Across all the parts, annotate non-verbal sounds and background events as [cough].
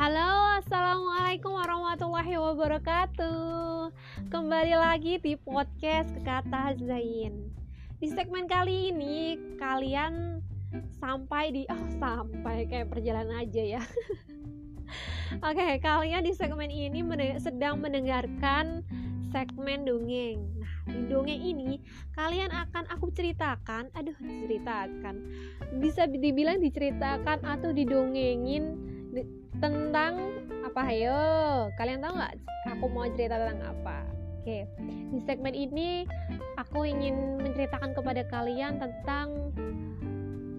Halo, assalamualaikum warahmatullahi wabarakatuh. Kembali lagi di podcast Kata Zain. Di segmen kali ini kalian sampai di oh sampai kayak perjalanan aja ya. [laughs] Oke, okay, kalian di segmen ini sedang mendengarkan segmen dongeng. Nah, di dongeng ini kalian akan aku ceritakan, aduh ceritakan, bisa dibilang diceritakan atau didongengin di, tentang apa? Ayo kalian tahu nggak aku mau cerita tentang apa? Oke di segmen ini aku ingin menceritakan kepada kalian tentang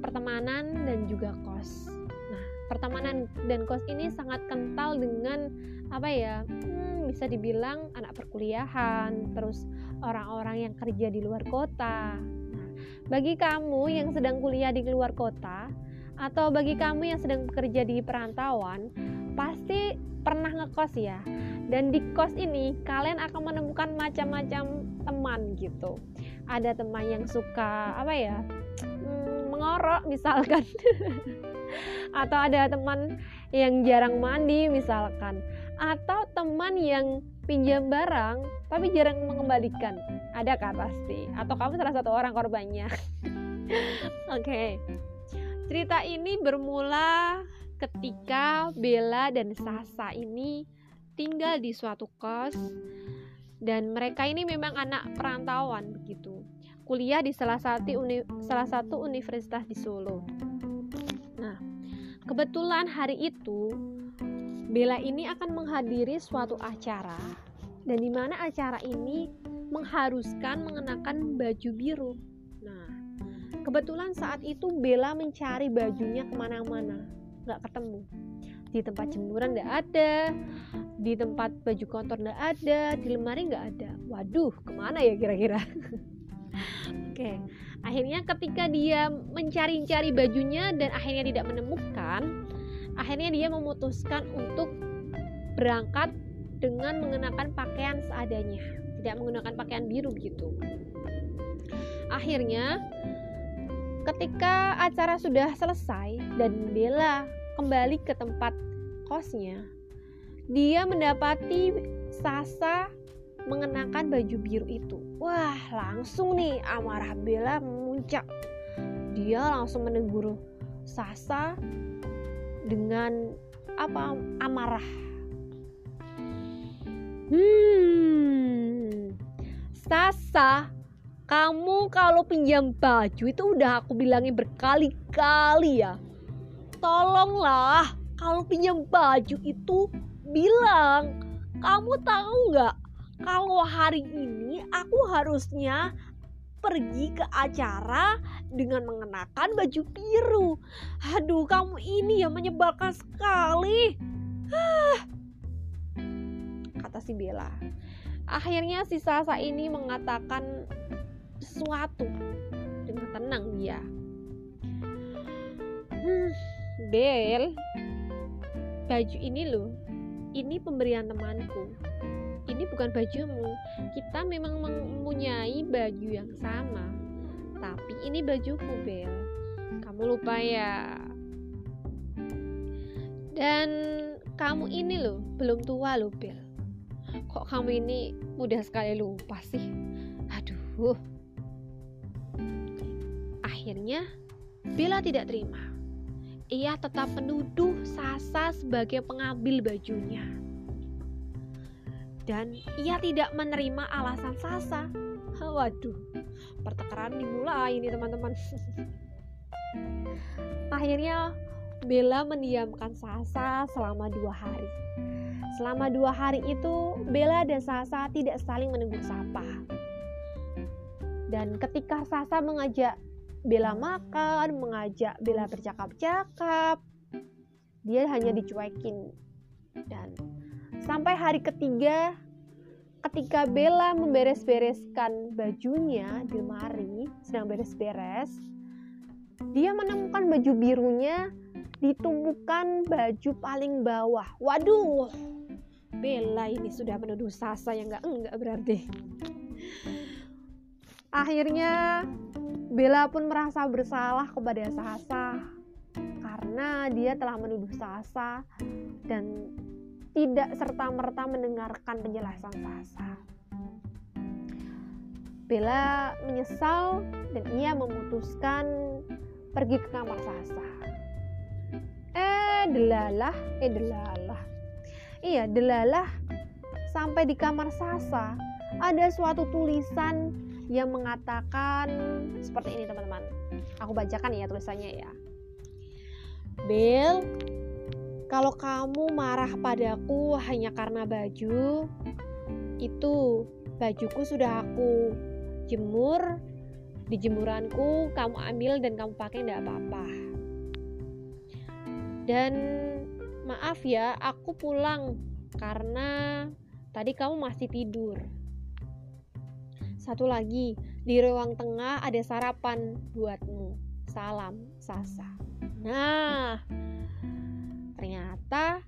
pertemanan dan juga kos. Nah pertemanan dan kos ini sangat kental dengan apa ya? Hmm, bisa dibilang anak perkuliahan terus orang-orang yang kerja di luar kota. Nah bagi kamu yang sedang kuliah di luar kota atau bagi kamu yang sedang bekerja di perantauan, pasti pernah ngekos ya. Dan di kos ini kalian akan menemukan macam-macam teman gitu. Ada teman yang suka apa ya? Hmm, mengorok misalkan. [laughs] atau ada teman yang jarang mandi misalkan. Atau teman yang pinjam barang tapi jarang mengembalikan. Ada kan pasti? Atau kamu salah satu orang korbannya. [laughs] Oke. okay. Cerita ini bermula ketika Bella dan Sasa ini tinggal di suatu kos dan mereka ini memang anak perantauan begitu. Kuliah di salah satu uni, salah satu universitas di Solo. Nah, kebetulan hari itu Bella ini akan menghadiri suatu acara dan di mana acara ini mengharuskan mengenakan baju biru Kebetulan saat itu Bella mencari bajunya ke mana-mana, nggak ketemu. Di tempat jemuran nggak ada, di tempat baju kotor nggak ada, di lemari nggak ada. Waduh, ke mana ya kira-kira? [laughs] Oke, akhirnya ketika dia mencari-cari bajunya dan akhirnya tidak menemukan, akhirnya dia memutuskan untuk berangkat dengan mengenakan pakaian seadanya, tidak menggunakan pakaian biru gitu. Akhirnya Ketika acara sudah selesai dan Bella kembali ke tempat kosnya, dia mendapati Sasa mengenakan baju biru itu. Wah, langsung nih amarah Bella memuncak. Dia langsung menegur Sasa dengan apa amarah. Hmm, Sasa kamu kalau pinjam baju itu udah aku bilangin berkali-kali ya. Tolonglah, kalau pinjam baju itu bilang, kamu tahu nggak? Kalau hari ini aku harusnya pergi ke acara dengan mengenakan baju biru. Aduh, kamu ini ya menyebalkan sekali. Kata si Bella. Akhirnya si Sasa ini mengatakan sesuatu. Dengan tenang dia. Hmm, Bel. Baju ini loh. Ini pemberian temanku. Ini bukan bajumu. Kita memang mempunyai baju yang sama. Tapi ini bajuku Bel. Kamu lupa ya. Dan kamu ini loh belum tua loh Bel. Kok kamu ini mudah sekali lupa sih? Aduh Akhirnya, Bella tidak terima. Ia tetap menuduh Sasa sebagai pengambil bajunya. Dan ia tidak menerima alasan Sasa. Waduh, pertengkaran dimulai ini teman-teman. [laughs] Akhirnya Bella mendiamkan Sasa selama dua hari. Selama dua hari itu, Bella dan Sasa tidak saling menegur sapa. Dan ketika Sasa mengajak Bella makan, mengajak Bella bercakap-cakap. Dia hanya dicuekin. Dan sampai hari ketiga ketika Bella memberes-bereskan bajunya di lemari, sedang beres-beres, dia menemukan baju birunya ditumpukan baju paling bawah. Waduh, Bella ini sudah menuduh Sasa yang enggak enggak berarti. Akhirnya Bella pun merasa bersalah kepada Sasa karena dia telah menuduh Sasa dan tidak serta-merta mendengarkan penjelasan Sasa. Bella menyesal dan ia memutuskan pergi ke kamar Sasa. Eh, delalah, eh delalah. Iya, delalah sampai di kamar Sasa ada suatu tulisan yang mengatakan seperti ini teman-teman. Aku bacakan ya tulisannya ya. Bel, kalau kamu marah padaku hanya karena baju, itu bajuku sudah aku jemur di jemuranku kamu ambil dan kamu pakai tidak apa-apa dan maaf ya aku pulang karena tadi kamu masih tidur satu lagi, di ruang tengah ada sarapan buatmu. Salam, Sasa. Nah, ternyata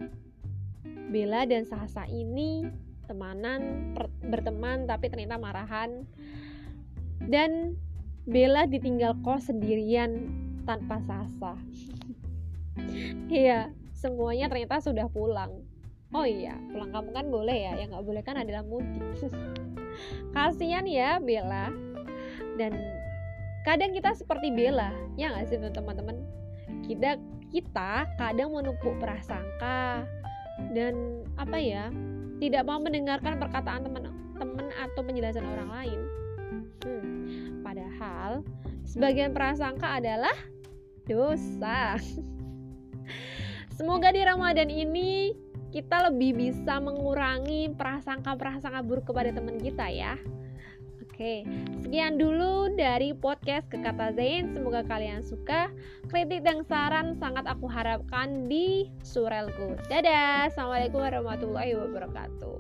Bella dan Sasa ini temanan, berteman tapi ternyata marahan. Dan Bella ditinggal kos sendirian tanpa Sasa. Iya, semuanya ternyata sudah pulang. Oh iya, pulang kampung kan boleh ya, yang nggak boleh kan adalah mudik. Kasihan ya Bella. Dan kadang kita seperti Bella ya nggak sih teman-teman? Kita kita kadang menumpuk prasangka dan apa ya tidak mau mendengarkan perkataan teman-teman atau penjelasan orang lain. Hmm, padahal sebagian prasangka adalah dosa. [laughs] Semoga di Ramadan ini kita lebih bisa mengurangi prasangka-prasangka buruk kepada teman kita ya. Oke, sekian dulu dari podcast ke kata Zain. Semoga kalian suka. Kritik dan saran sangat aku harapkan di surelku. Dadah, assalamualaikum warahmatullahi wabarakatuh.